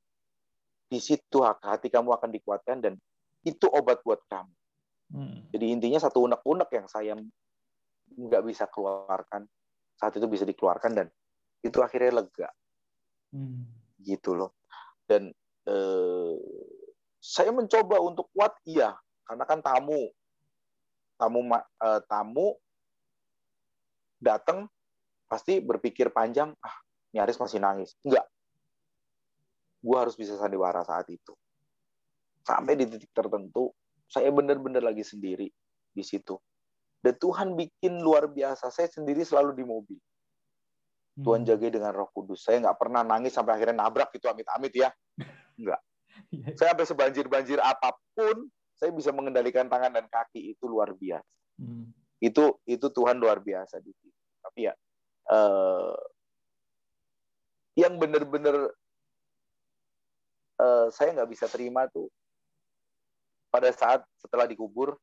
Speaker 2: Di situ hati kamu akan dikuatkan dan itu obat buat kamu. Mm. jadi intinya satu unek-unek yang saya nggak bisa keluarkan saat itu bisa dikeluarkan dan itu akhirnya lega. Mm gitu loh. Dan eh, saya mencoba untuk kuat iya. Karena kan tamu. Tamu eh, tamu datang pasti berpikir panjang ah nyaris masih nangis. Enggak. Gue harus bisa sandiwara saat itu. Sampai di titik tertentu saya benar-benar lagi sendiri di situ. Dan Tuhan bikin luar biasa. Saya sendiri selalu di mobil Tuhan hmm. jaga dengan Roh Kudus. Saya nggak pernah nangis sampai akhirnya nabrak itu amit-amit ya. Enggak. Iya. Saya sampai sebanjir-banjir apa pun, saya bisa mengendalikan tangan dan kaki itu luar biasa. Hmm. Itu itu Tuhan luar biasa di situ. Tapi ya uh, yang benar-benar uh, saya nggak bisa terima tuh pada saat setelah dikubur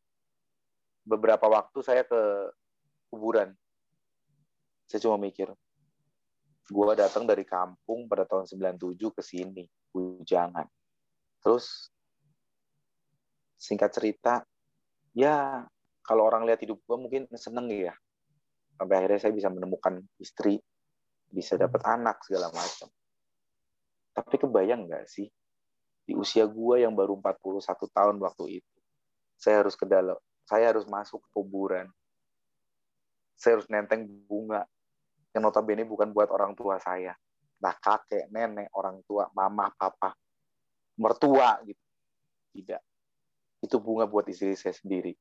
Speaker 2: beberapa waktu saya ke kuburan. Saya cuma mikir, gue datang dari kampung pada tahun 97 ke sini, Bujangan. Terus singkat cerita, ya kalau orang lihat hidup gue mungkin seneng ya. Sampai akhirnya saya bisa menemukan istri, bisa dapat anak segala macam. Tapi kebayang nggak sih di usia gue yang baru 41 tahun waktu itu, saya harus ke dalam, saya harus masuk ke kuburan, saya harus nenteng bunga yang notabene bukan buat orang tua saya. Nah, kakek, nenek, orang tua, mama, papa, mertua gitu. Tidak. Itu bunga buat istri saya sendiri.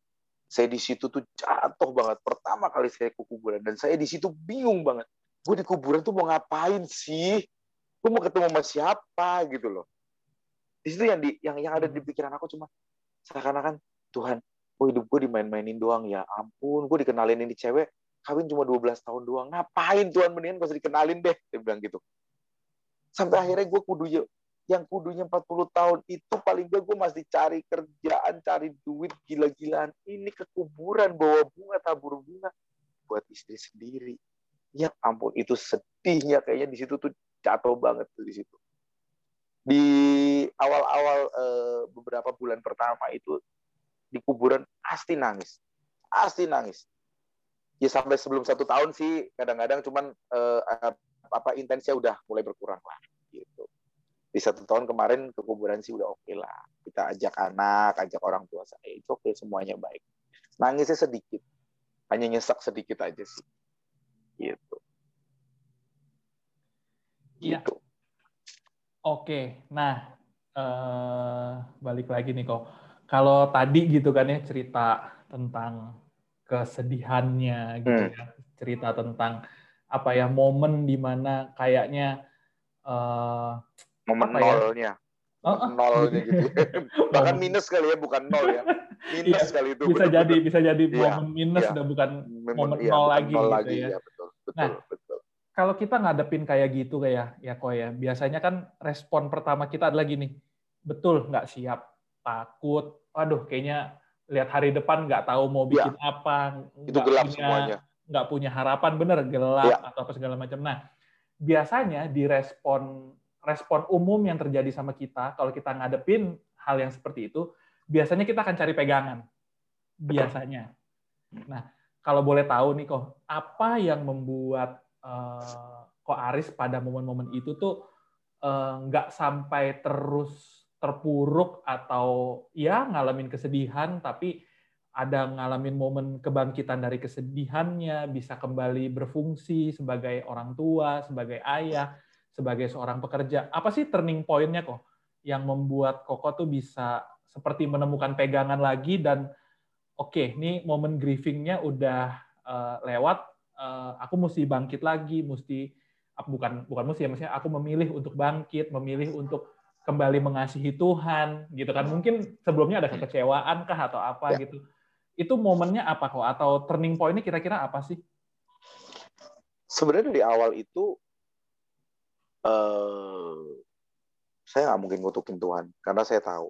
Speaker 2: Saya di situ tuh jatuh banget. Pertama kali saya ke kuburan dan saya di situ bingung banget. Gue di kuburan tuh mau ngapain sih? Gue mau ketemu sama siapa gitu loh. Di situ yang di yang yang ada di pikiran aku cuma seakan-akan Tuhan, oh hidup gue dimain-mainin doang ya ampun, gue dikenalin ini cewek, kawin cuma 12 tahun doang. Ngapain Tuhan mendingan usah dikenalin deh. Dia bilang gitu. Sampai akhirnya gue kudu yang kudunya 40 tahun itu paling gak gue masih cari kerjaan, cari duit gila-gilaan. Ini kekuburan bawa bunga, tabur bunga buat istri sendiri. Ya ampun, itu sedihnya kayaknya di situ tuh jatuh banget tuh di situ. Di awal-awal eh, beberapa bulan pertama itu di kuburan pasti nangis, pasti nangis ya sampai sebelum satu tahun sih kadang-kadang cuman uh, apa intensnya udah mulai berkurang lah gitu. Di satu tahun kemarin ke kuburan sih udah oke okay lah. Kita ajak anak ajak orang tua saya itu oke okay, semuanya baik. Nangisnya sedikit hanya nyesek sedikit aja sih gitu.
Speaker 1: Iya. Gitu. oke nah uh, balik lagi nih kok. Kalau tadi gitu kan ya cerita tentang kesedihannya gitu hmm. ya cerita tentang apa ya momen di mana kayaknya uh,
Speaker 2: momen ya, nolnya oh, oh. nolnya gitu. Bahkan minus kali ya, bukan nol ya. Minus
Speaker 1: iya,
Speaker 2: kali itu.
Speaker 1: Bisa betul, jadi, bisa jadi iya, momen minus iya. udah bukan Memang, momen iya, nol lagi nol gitu lagi, ya. ya betul, betul, nah, betul. Kalau kita ngadepin kayak gitu kayak ya kok ya, biasanya kan respon pertama kita adalah gini, betul nggak siap, takut, aduh kayaknya lihat hari depan nggak tahu mau iya. bikin ya. apa,
Speaker 2: itu gelap punya, semuanya,
Speaker 1: nggak punya harapan bener gelap ya. atau apa segala macam. Nah biasanya di respon respon umum yang terjadi sama kita kalau kita ngadepin hal yang seperti itu, biasanya kita akan cari pegangan. Biasanya. Nah, kalau boleh tahu nih kok, apa yang membuat uh, kok Aris pada momen-momen itu tuh uh, nggak sampai terus terpuruk atau ya ngalamin kesedihan, tapi ada ngalamin momen kebangkitan dari kesedihannya, bisa kembali berfungsi sebagai orang tua, sebagai ayah, sebagai seorang pekerja. Apa sih turning point-nya kok yang membuat Koko tuh bisa seperti menemukan pegangan lagi dan oke, okay, ini momen grieving-nya udah uh, lewat, uh, aku mesti bangkit lagi, mesti bukan bukan mesti ya, maksudnya aku memilih untuk bangkit, memilih untuk kembali mengasihi Tuhan, gitu kan? Mungkin sebelumnya ada kekecewaan kah atau apa ya. gitu? Itu momennya apa kok? Atau turning point-nya kira-kira apa sih?
Speaker 2: Sebenarnya dari awal itu uh, saya nggak mungkin ngutukin Tuhan karena saya tahu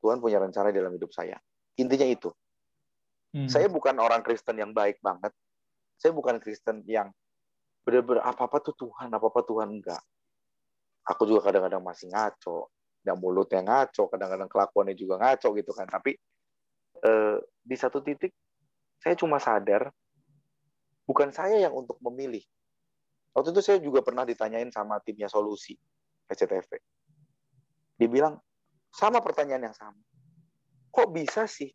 Speaker 2: Tuhan punya rencana dalam hidup saya. Intinya itu. Hmm. Saya bukan orang Kristen yang baik banget. Saya bukan Kristen yang benar-benar apa-apa tuh Tuhan, apa-apa Tuhan enggak. Aku juga kadang-kadang masih ngaco, dan mulutnya ngaco, kadang-kadang kelakuannya juga ngaco gitu kan. Tapi eh, di satu titik saya cuma sadar bukan saya yang untuk memilih, Waktu itu saya juga pernah ditanyain sama timnya Solusi, SCTV. Dibilang, sama pertanyaan yang sama. Kok bisa sih?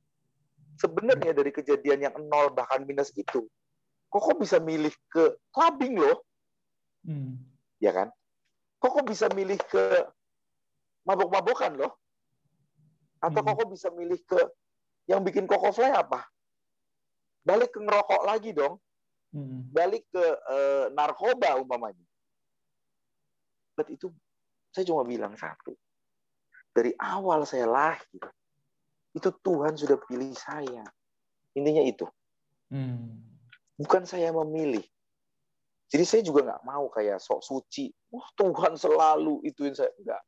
Speaker 2: Sebenarnya dari kejadian yang nol bahkan minus itu, kok kok bisa milih ke clubbing loh? Hmm. Ya kan? Kok kok bisa milih ke mabok-mabokan loh? Atau hmm. kok kok bisa milih ke yang bikin koko fly apa? Balik ke ngerokok lagi dong hmm. balik ke uh, narkoba umpamanya. But itu saya cuma bilang satu. Dari awal saya lahir, itu Tuhan sudah pilih saya. Intinya itu. Hmm. Bukan saya memilih. Jadi saya juga nggak mau kayak sok suci. Wah Tuhan selalu ituin saya. Enggak.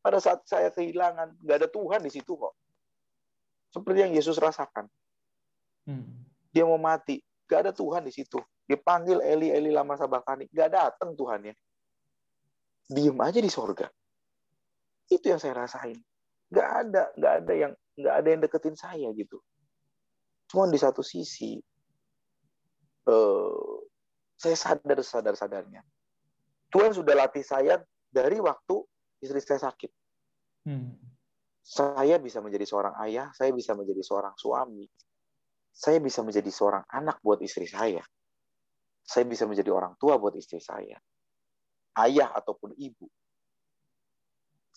Speaker 2: Pada saat saya kehilangan, nggak ada Tuhan di situ kok. Seperti yang Yesus rasakan. Hmm. Dia mau mati. Gak ada Tuhan di situ. Dipanggil Eli, Eli lama sabakani. Gak datang Tuhan ya. Diem aja di sorga. Itu yang saya rasain. Gak ada, gak ada yang gak ada yang deketin saya gitu. Cuma di satu sisi, uh, saya sadar sadar sadarnya. Tuhan sudah latih saya dari waktu istri saya sakit. Hmm. Saya bisa menjadi seorang ayah, saya bisa menjadi seorang suami, saya bisa menjadi seorang anak buat istri saya. Saya bisa menjadi orang tua buat istri saya. Ayah ataupun ibu.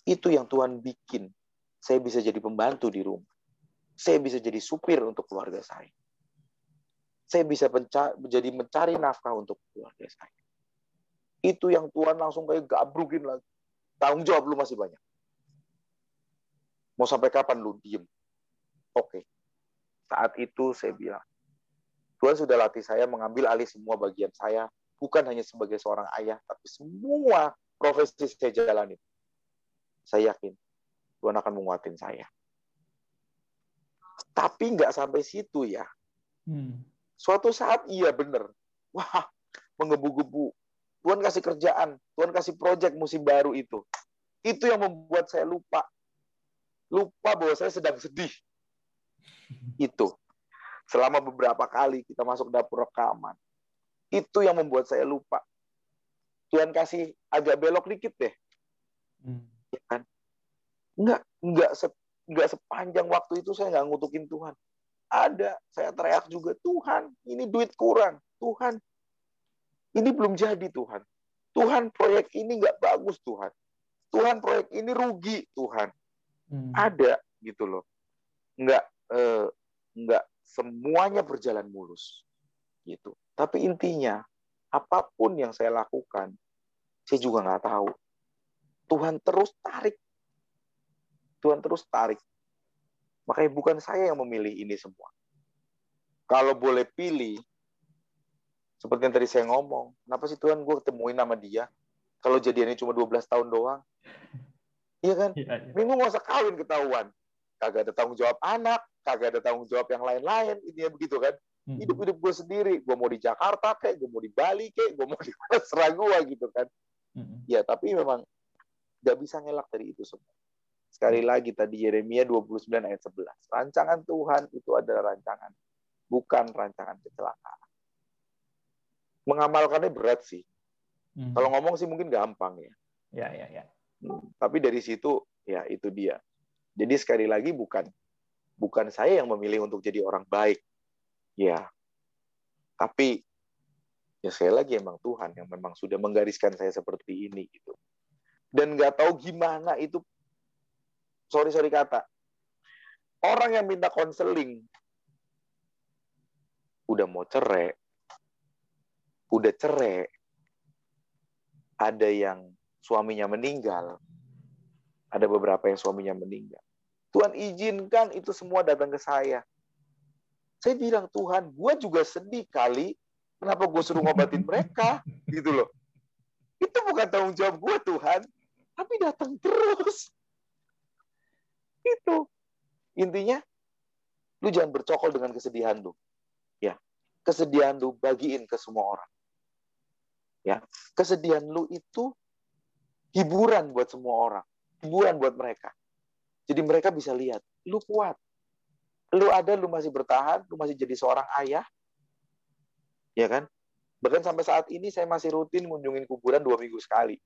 Speaker 2: Itu yang Tuhan bikin. Saya bisa jadi pembantu di rumah. Saya bisa jadi supir untuk keluarga saya. Saya bisa menjadi mencari nafkah untuk keluarga saya. Itu yang Tuhan langsung kayak gabrukin lagi. Tanggung jawab lu masih banyak. Mau sampai kapan lu diem? Oke, saat itu saya bilang, Tuhan sudah latih saya mengambil alih semua bagian saya, bukan hanya sebagai seorang ayah, tapi semua profesi saya jalani. Saya yakin Tuhan akan menguatin saya. Tapi nggak sampai situ ya. Hmm. Suatu saat iya bener. Wah, mengebu-gebu. Tuhan kasih kerjaan, Tuhan kasih proyek musim baru itu. Itu yang membuat saya lupa. Lupa bahwa saya sedang sedih itu. Selama beberapa kali kita masuk dapur rekaman. Itu yang membuat saya lupa. Tuhan kasih agak belok dikit deh. Hmm. Ya kan? Enggak, enggak, se, enggak sepanjang waktu itu saya nggak ngutukin Tuhan. Ada, saya teriak juga, Tuhan, ini duit kurang. Tuhan, ini belum jadi Tuhan. Tuhan, proyek ini nggak bagus Tuhan. Tuhan, proyek ini rugi Tuhan. Hmm. Ada gitu loh. Enggak, eh, nggak semuanya berjalan mulus gitu tapi intinya apa pun yang saya lakukan saya juga nggak tahu Tuhan terus tarik Tuhan terus tarik. Makanya bukan saya yang memilih ini semua. Kalau boleh pilih, seperti yang tadi saya ngomong, kenapa sih Tuhan gue ketemuin nama dia? Kalau jadiannya cuma 12 tahun doang. Iya kan? Ya, ya. Minggu nggak usah kawin ketahuan. Kagak ada tanggung jawab anak, kagak ada tanggung jawab yang lain-lain. Ini begitu kan? Hidup-hidup gue sendiri. Gue mau di Jakarta kayak, gue mau di Bali kayak, gue mau di mana gue gitu kan. Ya, tapi memang nggak bisa ngelak dari itu semua. Sekali lagi tadi Yeremia 29 ayat 11. Rancangan Tuhan itu adalah rancangan. Bukan rancangan kecelakaan. Mengamalkannya berat sih. Hmm. Kalau ngomong sih mungkin gampang ya.
Speaker 1: Ya, ya, ya.
Speaker 2: Hmm. Tapi dari situ, ya itu dia. Jadi sekali lagi bukan bukan saya yang memilih untuk jadi orang baik. Ya. Tapi ya sekali lagi emang Tuhan yang memang sudah menggariskan saya seperti ini gitu. Dan nggak tahu gimana itu sorry sorry kata. Orang yang minta konseling udah mau cerai udah cerai ada yang suaminya meninggal ada beberapa yang suaminya meninggal. Tuhan izinkan itu semua datang ke saya. Saya bilang Tuhan gue juga sedih kali. Kenapa gue suruh ngobatin mereka? Gitu loh. Itu bukan tanggung jawab gue Tuhan. Tapi datang terus itu. Intinya, lu jangan bercokol dengan kesedihan lu. Ya, kesedihan lu bagiin ke semua orang. Ya, kesedihan lu itu hiburan buat semua orang, hiburan buat mereka. Jadi mereka bisa lihat, lu kuat. Lu ada, lu masih bertahan, lu masih jadi seorang ayah. Ya kan? Bahkan sampai saat ini saya masih rutin mengunjungi kuburan dua minggu sekali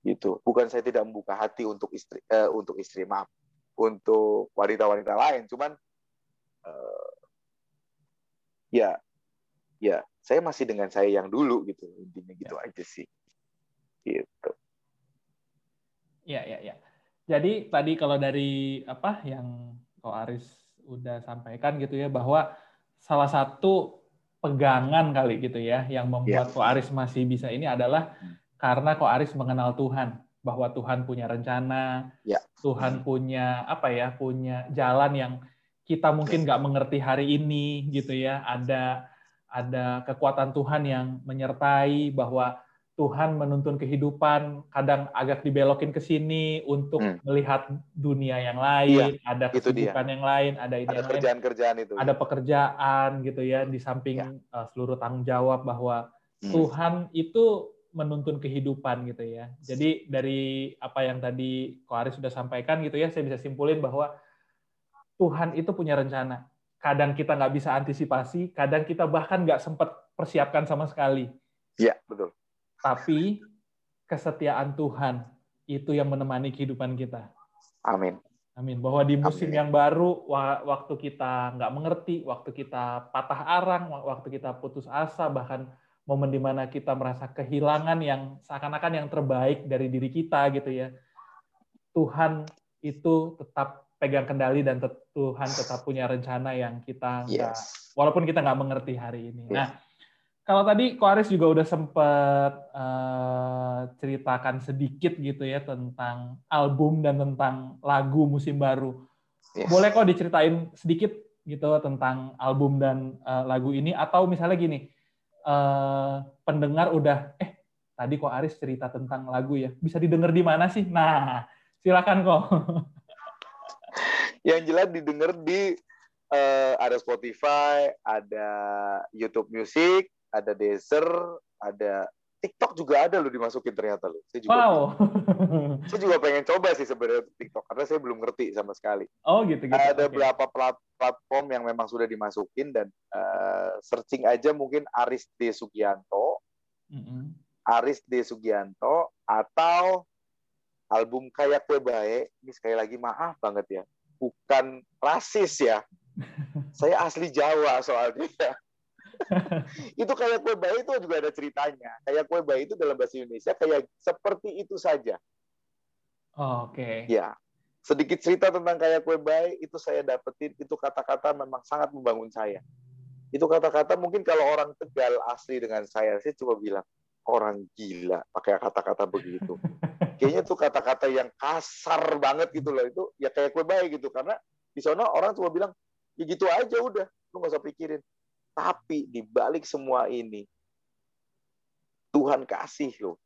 Speaker 2: gitu. Bukan saya tidak membuka hati untuk istri uh, untuk istri maaf untuk wanita-wanita lain. Cuman uh, ya ya saya masih dengan saya yang dulu gitu. Intinya gitu ya. aja sih. Gitu.
Speaker 1: Ya ya ya. Jadi tadi kalau dari apa yang Ko Aris udah sampaikan gitu ya bahwa salah satu pegangan kali gitu ya yang membuat. Ko Aris masih bisa ini adalah hmm karena kok Aris mengenal Tuhan bahwa Tuhan punya rencana, ya. Tuhan punya apa ya, punya jalan yang kita mungkin nggak mengerti hari ini gitu ya. Ada ada kekuatan Tuhan yang menyertai bahwa Tuhan menuntun kehidupan, kadang agak dibelokin ke sini untuk hmm. melihat dunia yang lain, ya, ada kesibukan yang lain, ada ini ada
Speaker 2: kerjaan-kerjaan itu.
Speaker 1: Ada pekerjaan gitu ya di samping ya. uh, seluruh tanggung jawab bahwa hmm. Tuhan itu menuntun kehidupan gitu ya. Jadi dari apa yang tadi Ko Aris sudah sampaikan gitu ya, saya bisa simpulin bahwa Tuhan itu punya rencana. Kadang kita nggak bisa antisipasi, kadang kita bahkan nggak sempat persiapkan sama sekali.
Speaker 2: Iya, betul.
Speaker 1: Tapi kesetiaan Tuhan itu yang menemani kehidupan kita.
Speaker 2: Amin.
Speaker 1: Amin. Bahwa di musim Amin. yang baru, waktu kita nggak mengerti, waktu kita patah arang, waktu kita putus asa, bahkan momen di mana kita merasa kehilangan yang seakan-akan yang terbaik dari diri kita gitu ya. Tuhan itu tetap pegang kendali dan Tuhan tetap punya rencana yang kita yes. walaupun kita nggak mengerti hari ini. Yes. Nah, kalau tadi Ko Aris juga udah sempat uh, ceritakan sedikit gitu ya tentang album dan tentang lagu musim baru. Yes. Boleh kok diceritain sedikit gitu tentang album dan uh, lagu ini atau misalnya gini, uh, pendengar udah eh tadi kok Aris cerita tentang lagu ya? Bisa didengar di mana sih? Nah silakan kok.
Speaker 2: Yang jelas didengar di uh, ada Spotify ada YouTube Music ada Deezer ada TikTok juga ada loh dimasukin ternyata loh. Saya juga
Speaker 1: wow.
Speaker 2: Pengen, saya juga pengen coba sih sebenarnya TikTok karena saya belum ngerti sama sekali.
Speaker 1: Oh gitu gitu.
Speaker 2: Ada okay. beberapa plat platform yang memang sudah dimasukin dan uh, searching aja mungkin Aris D Sugianto. Mm -hmm. Aris D Sugianto atau album Kayak Kue Bae. Ini sekali lagi maaf banget ya. Bukan rasis ya. saya asli Jawa soalnya itu kayak kue bayi itu juga ada ceritanya. Kayak kue bayi itu dalam bahasa Indonesia kayak seperti itu saja.
Speaker 1: Oh, Oke. Okay.
Speaker 2: Ya, sedikit cerita tentang kayak kue bayi itu saya dapetin itu kata-kata memang sangat membangun saya. Itu kata-kata mungkin kalau orang Tegal asli dengan saya, saya coba bilang, orang gila pakai kata-kata begitu. Kayaknya tuh kata-kata yang kasar banget gitu loh. Itu ya kayak kue bayi gitu. Karena di sana orang cuma bilang, ya gitu aja udah. Lu gak usah pikirin. Tapi di balik semua ini, Tuhan kasih loh.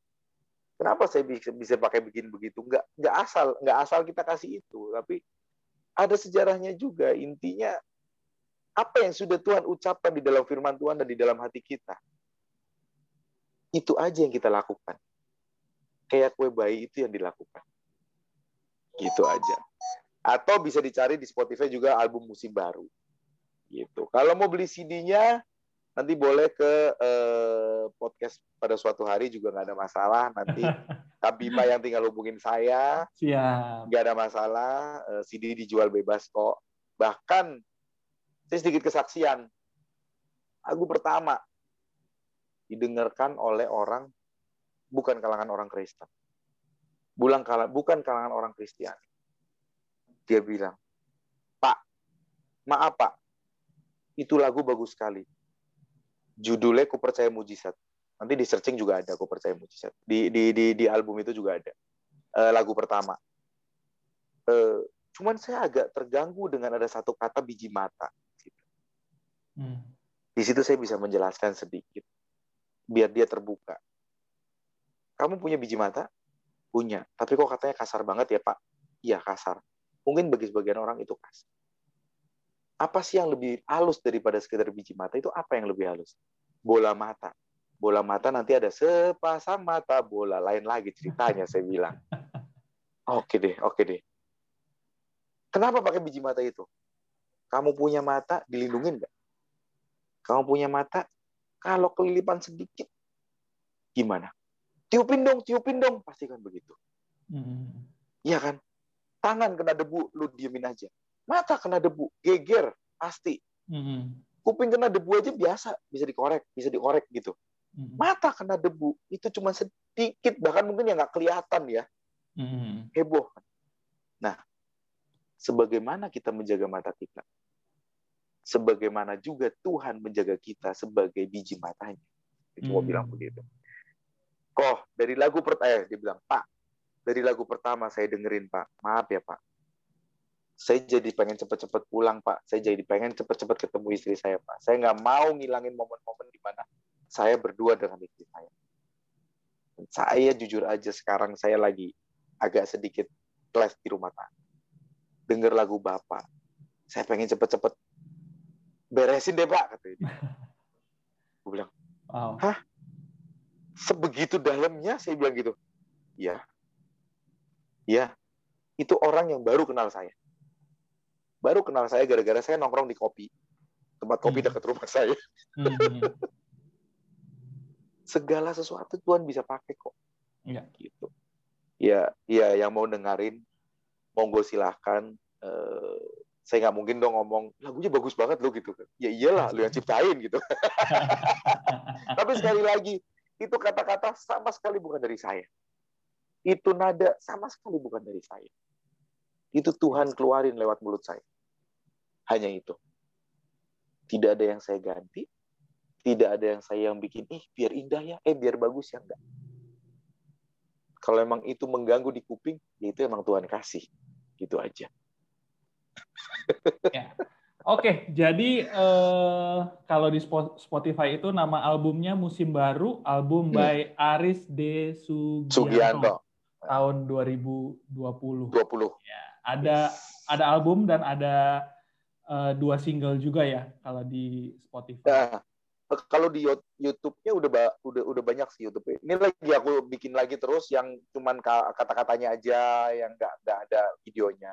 Speaker 2: Kenapa saya bisa, bisa pakai begini begitu? Nggak, nggak asal, nggak asal kita kasih itu, tapi ada sejarahnya juga. Intinya apa yang sudah Tuhan ucapkan di dalam firman Tuhan dan di dalam hati kita. Itu aja yang kita lakukan. Kayak kue bayi itu yang dilakukan. Gitu aja. Atau bisa dicari di Spotify juga album musim baru. Gitu. Kalau mau beli CD-nya, nanti boleh ke eh, podcast pada suatu hari juga nggak ada masalah. Nanti Kak Bima yang tinggal hubungin saya.
Speaker 1: Siap.
Speaker 2: Nggak ada masalah. Eh, CD dijual bebas kok. Bahkan saya sedikit kesaksian. Lagu pertama didengarkan oleh orang bukan kalangan orang Kristen. Bukan bukan kalangan orang Kristiani. Dia bilang, Pak, maaf Pak, itu lagu bagus sekali. Judulnya Ku Percaya Mujizat. Nanti di searching juga ada Ku Percaya Mujizat. Di di di, di album itu juga ada. Uh, lagu pertama. Uh, cuman saya agak terganggu dengan ada satu kata biji mata. Hmm. Di situ saya bisa menjelaskan sedikit, biar dia terbuka. Kamu punya biji mata? Punya. Tapi kok katanya kasar banget ya Pak? Iya kasar. Mungkin bagi sebagian orang itu kasar. Apa sih yang lebih halus daripada sekedar biji mata? Itu apa yang lebih halus? Bola mata. Bola mata nanti ada sepasang mata bola. Lain lagi ceritanya saya bilang. Oke deh, oke deh. Kenapa pakai biji mata itu? Kamu punya mata, dilindungi nggak? Kamu punya mata, kalau kelilipan sedikit, gimana? Tiupin dong, tiupin dong, pasti kan begitu. Hmm. Iya kan? Tangan kena debu, lu diemin aja. Mata kena debu, geger, pasti. Hmm. Kuping kena debu aja biasa, bisa dikorek, bisa dikorek gitu. Hmm. Mata kena debu, itu cuma sedikit, bahkan mungkin yang nggak kelihatan ya. Heboh. Nah, sebagaimana kita menjaga mata kita, sebagaimana juga Tuhan menjaga kita sebagai biji matanya. Itu hmm. mau bilang begitu. Kok dari lagu pertama, eh, dia bilang, Pak, dari lagu pertama saya dengerin, Pak. Maaf ya, Pak. Saya jadi pengen cepet-cepet pulang, Pak. Saya jadi pengen cepet-cepet ketemu istri saya, Pak. Saya nggak mau ngilangin momen-momen di mana saya berdua dengan istri saya. Dan saya jujur aja sekarang saya lagi agak sedikit kelas di rumah tangga. Dengar lagu Bapak. Saya pengen cepet-cepet beresin deh pak kata dia. gue bilang wow. hah sebegitu dalamnya saya bilang gitu iya iya itu orang yang baru kenal saya baru kenal saya gara-gara saya nongkrong di kopi. Tempat kopi hmm. dekat rumah saya. Hmm. segala sesuatu Tuhan bisa pakai kok. Ya. gitu. Ya ya yang mau dengerin monggo silahkan. Eh, saya nggak mungkin dong ngomong lagunya bagus banget lo gitu ya iyalah lu yang ciptain gitu. Tapi sekali lagi itu kata-kata sama sekali bukan dari saya. Itu nada sama sekali bukan dari saya. Itu Tuhan keluarin lewat mulut saya hanya itu tidak ada yang saya ganti tidak ada yang saya yang bikin ih biar indah ya eh biar bagus ya enggak kalau emang itu mengganggu di kuping ya itu emang Tuhan kasih gitu aja
Speaker 1: ya. Oke, jadi uh, kalau di Spotify itu nama albumnya Musim Baru, album hmm. by Aris D. Sugianto, Sugianto. tahun 2020. 20. Ya, ada yes. ada album dan ada uh, dua single juga ya kalau di Spotify.
Speaker 2: Nah, kalau di YouTube-nya udah udah udah banyak sih YouTube. Ini lagi aku bikin lagi terus yang cuman kata-katanya aja yang nggak nggak ada videonya.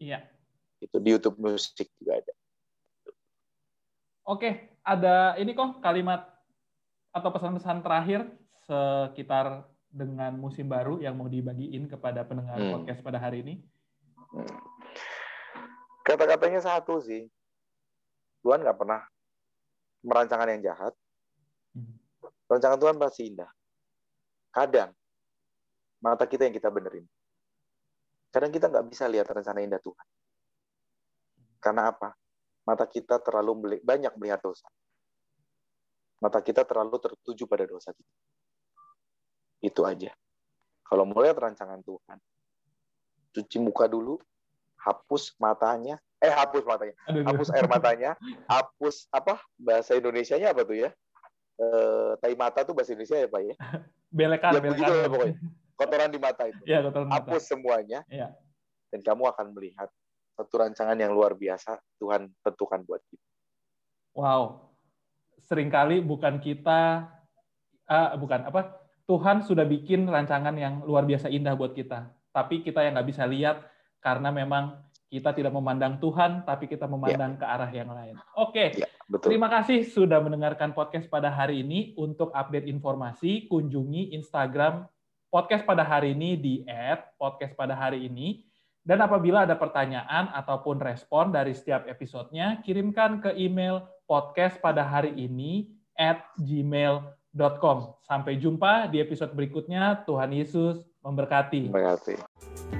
Speaker 1: Iya
Speaker 2: itu di YouTube musik juga ada.
Speaker 1: Oke, ada ini kok kalimat atau pesan-pesan terakhir sekitar dengan musim baru yang mau dibagiin kepada pendengar hmm. podcast pada hari ini? Hmm.
Speaker 2: Kata-katanya satu sih, Tuhan nggak pernah merancangan yang jahat. Hmm. Rancangan Tuhan pasti indah. Kadang mata kita yang kita benerin. Kadang kita nggak bisa lihat rencana indah Tuhan. Karena apa? Mata kita terlalu banyak melihat dosa. Mata kita terlalu tertuju pada dosa kita. Itu aja. Kalau mau lihat rancangan Tuhan, cuci muka dulu, hapus matanya, eh hapus matanya, aduh, hapus air matanya, hapus apa bahasa Indonesia-nya apa tuh ya? Eh, tai mata tuh bahasa Indonesia ya pak ya?
Speaker 1: Belekan, ya, belekan.
Speaker 2: Begitu pokoknya. Kotoran di mata itu.
Speaker 1: Ya, kotoran
Speaker 2: mata. Hapus semuanya.
Speaker 1: Ya.
Speaker 2: Dan kamu akan melihat satu rancangan yang luar biasa Tuhan tentukan buat kita.
Speaker 1: Wow, sering kali bukan kita, uh, bukan apa Tuhan sudah bikin rancangan yang luar biasa indah buat kita. Tapi kita yang nggak bisa lihat karena memang kita tidak memandang Tuhan, tapi kita memandang ya. ke arah yang lain. Oke, ya, terima kasih sudah mendengarkan podcast pada hari ini. Untuk update informasi, kunjungi Instagram podcast pada hari ini di @podcast pada hari ini. Dan apabila ada pertanyaan ataupun respon dari setiap episodenya, kirimkan ke email podcast pada hari ini at gmail www.yesus.com. Sampai jumpa di episode berikutnya. Tuhan Yesus memberkati.
Speaker 2: Memberkati.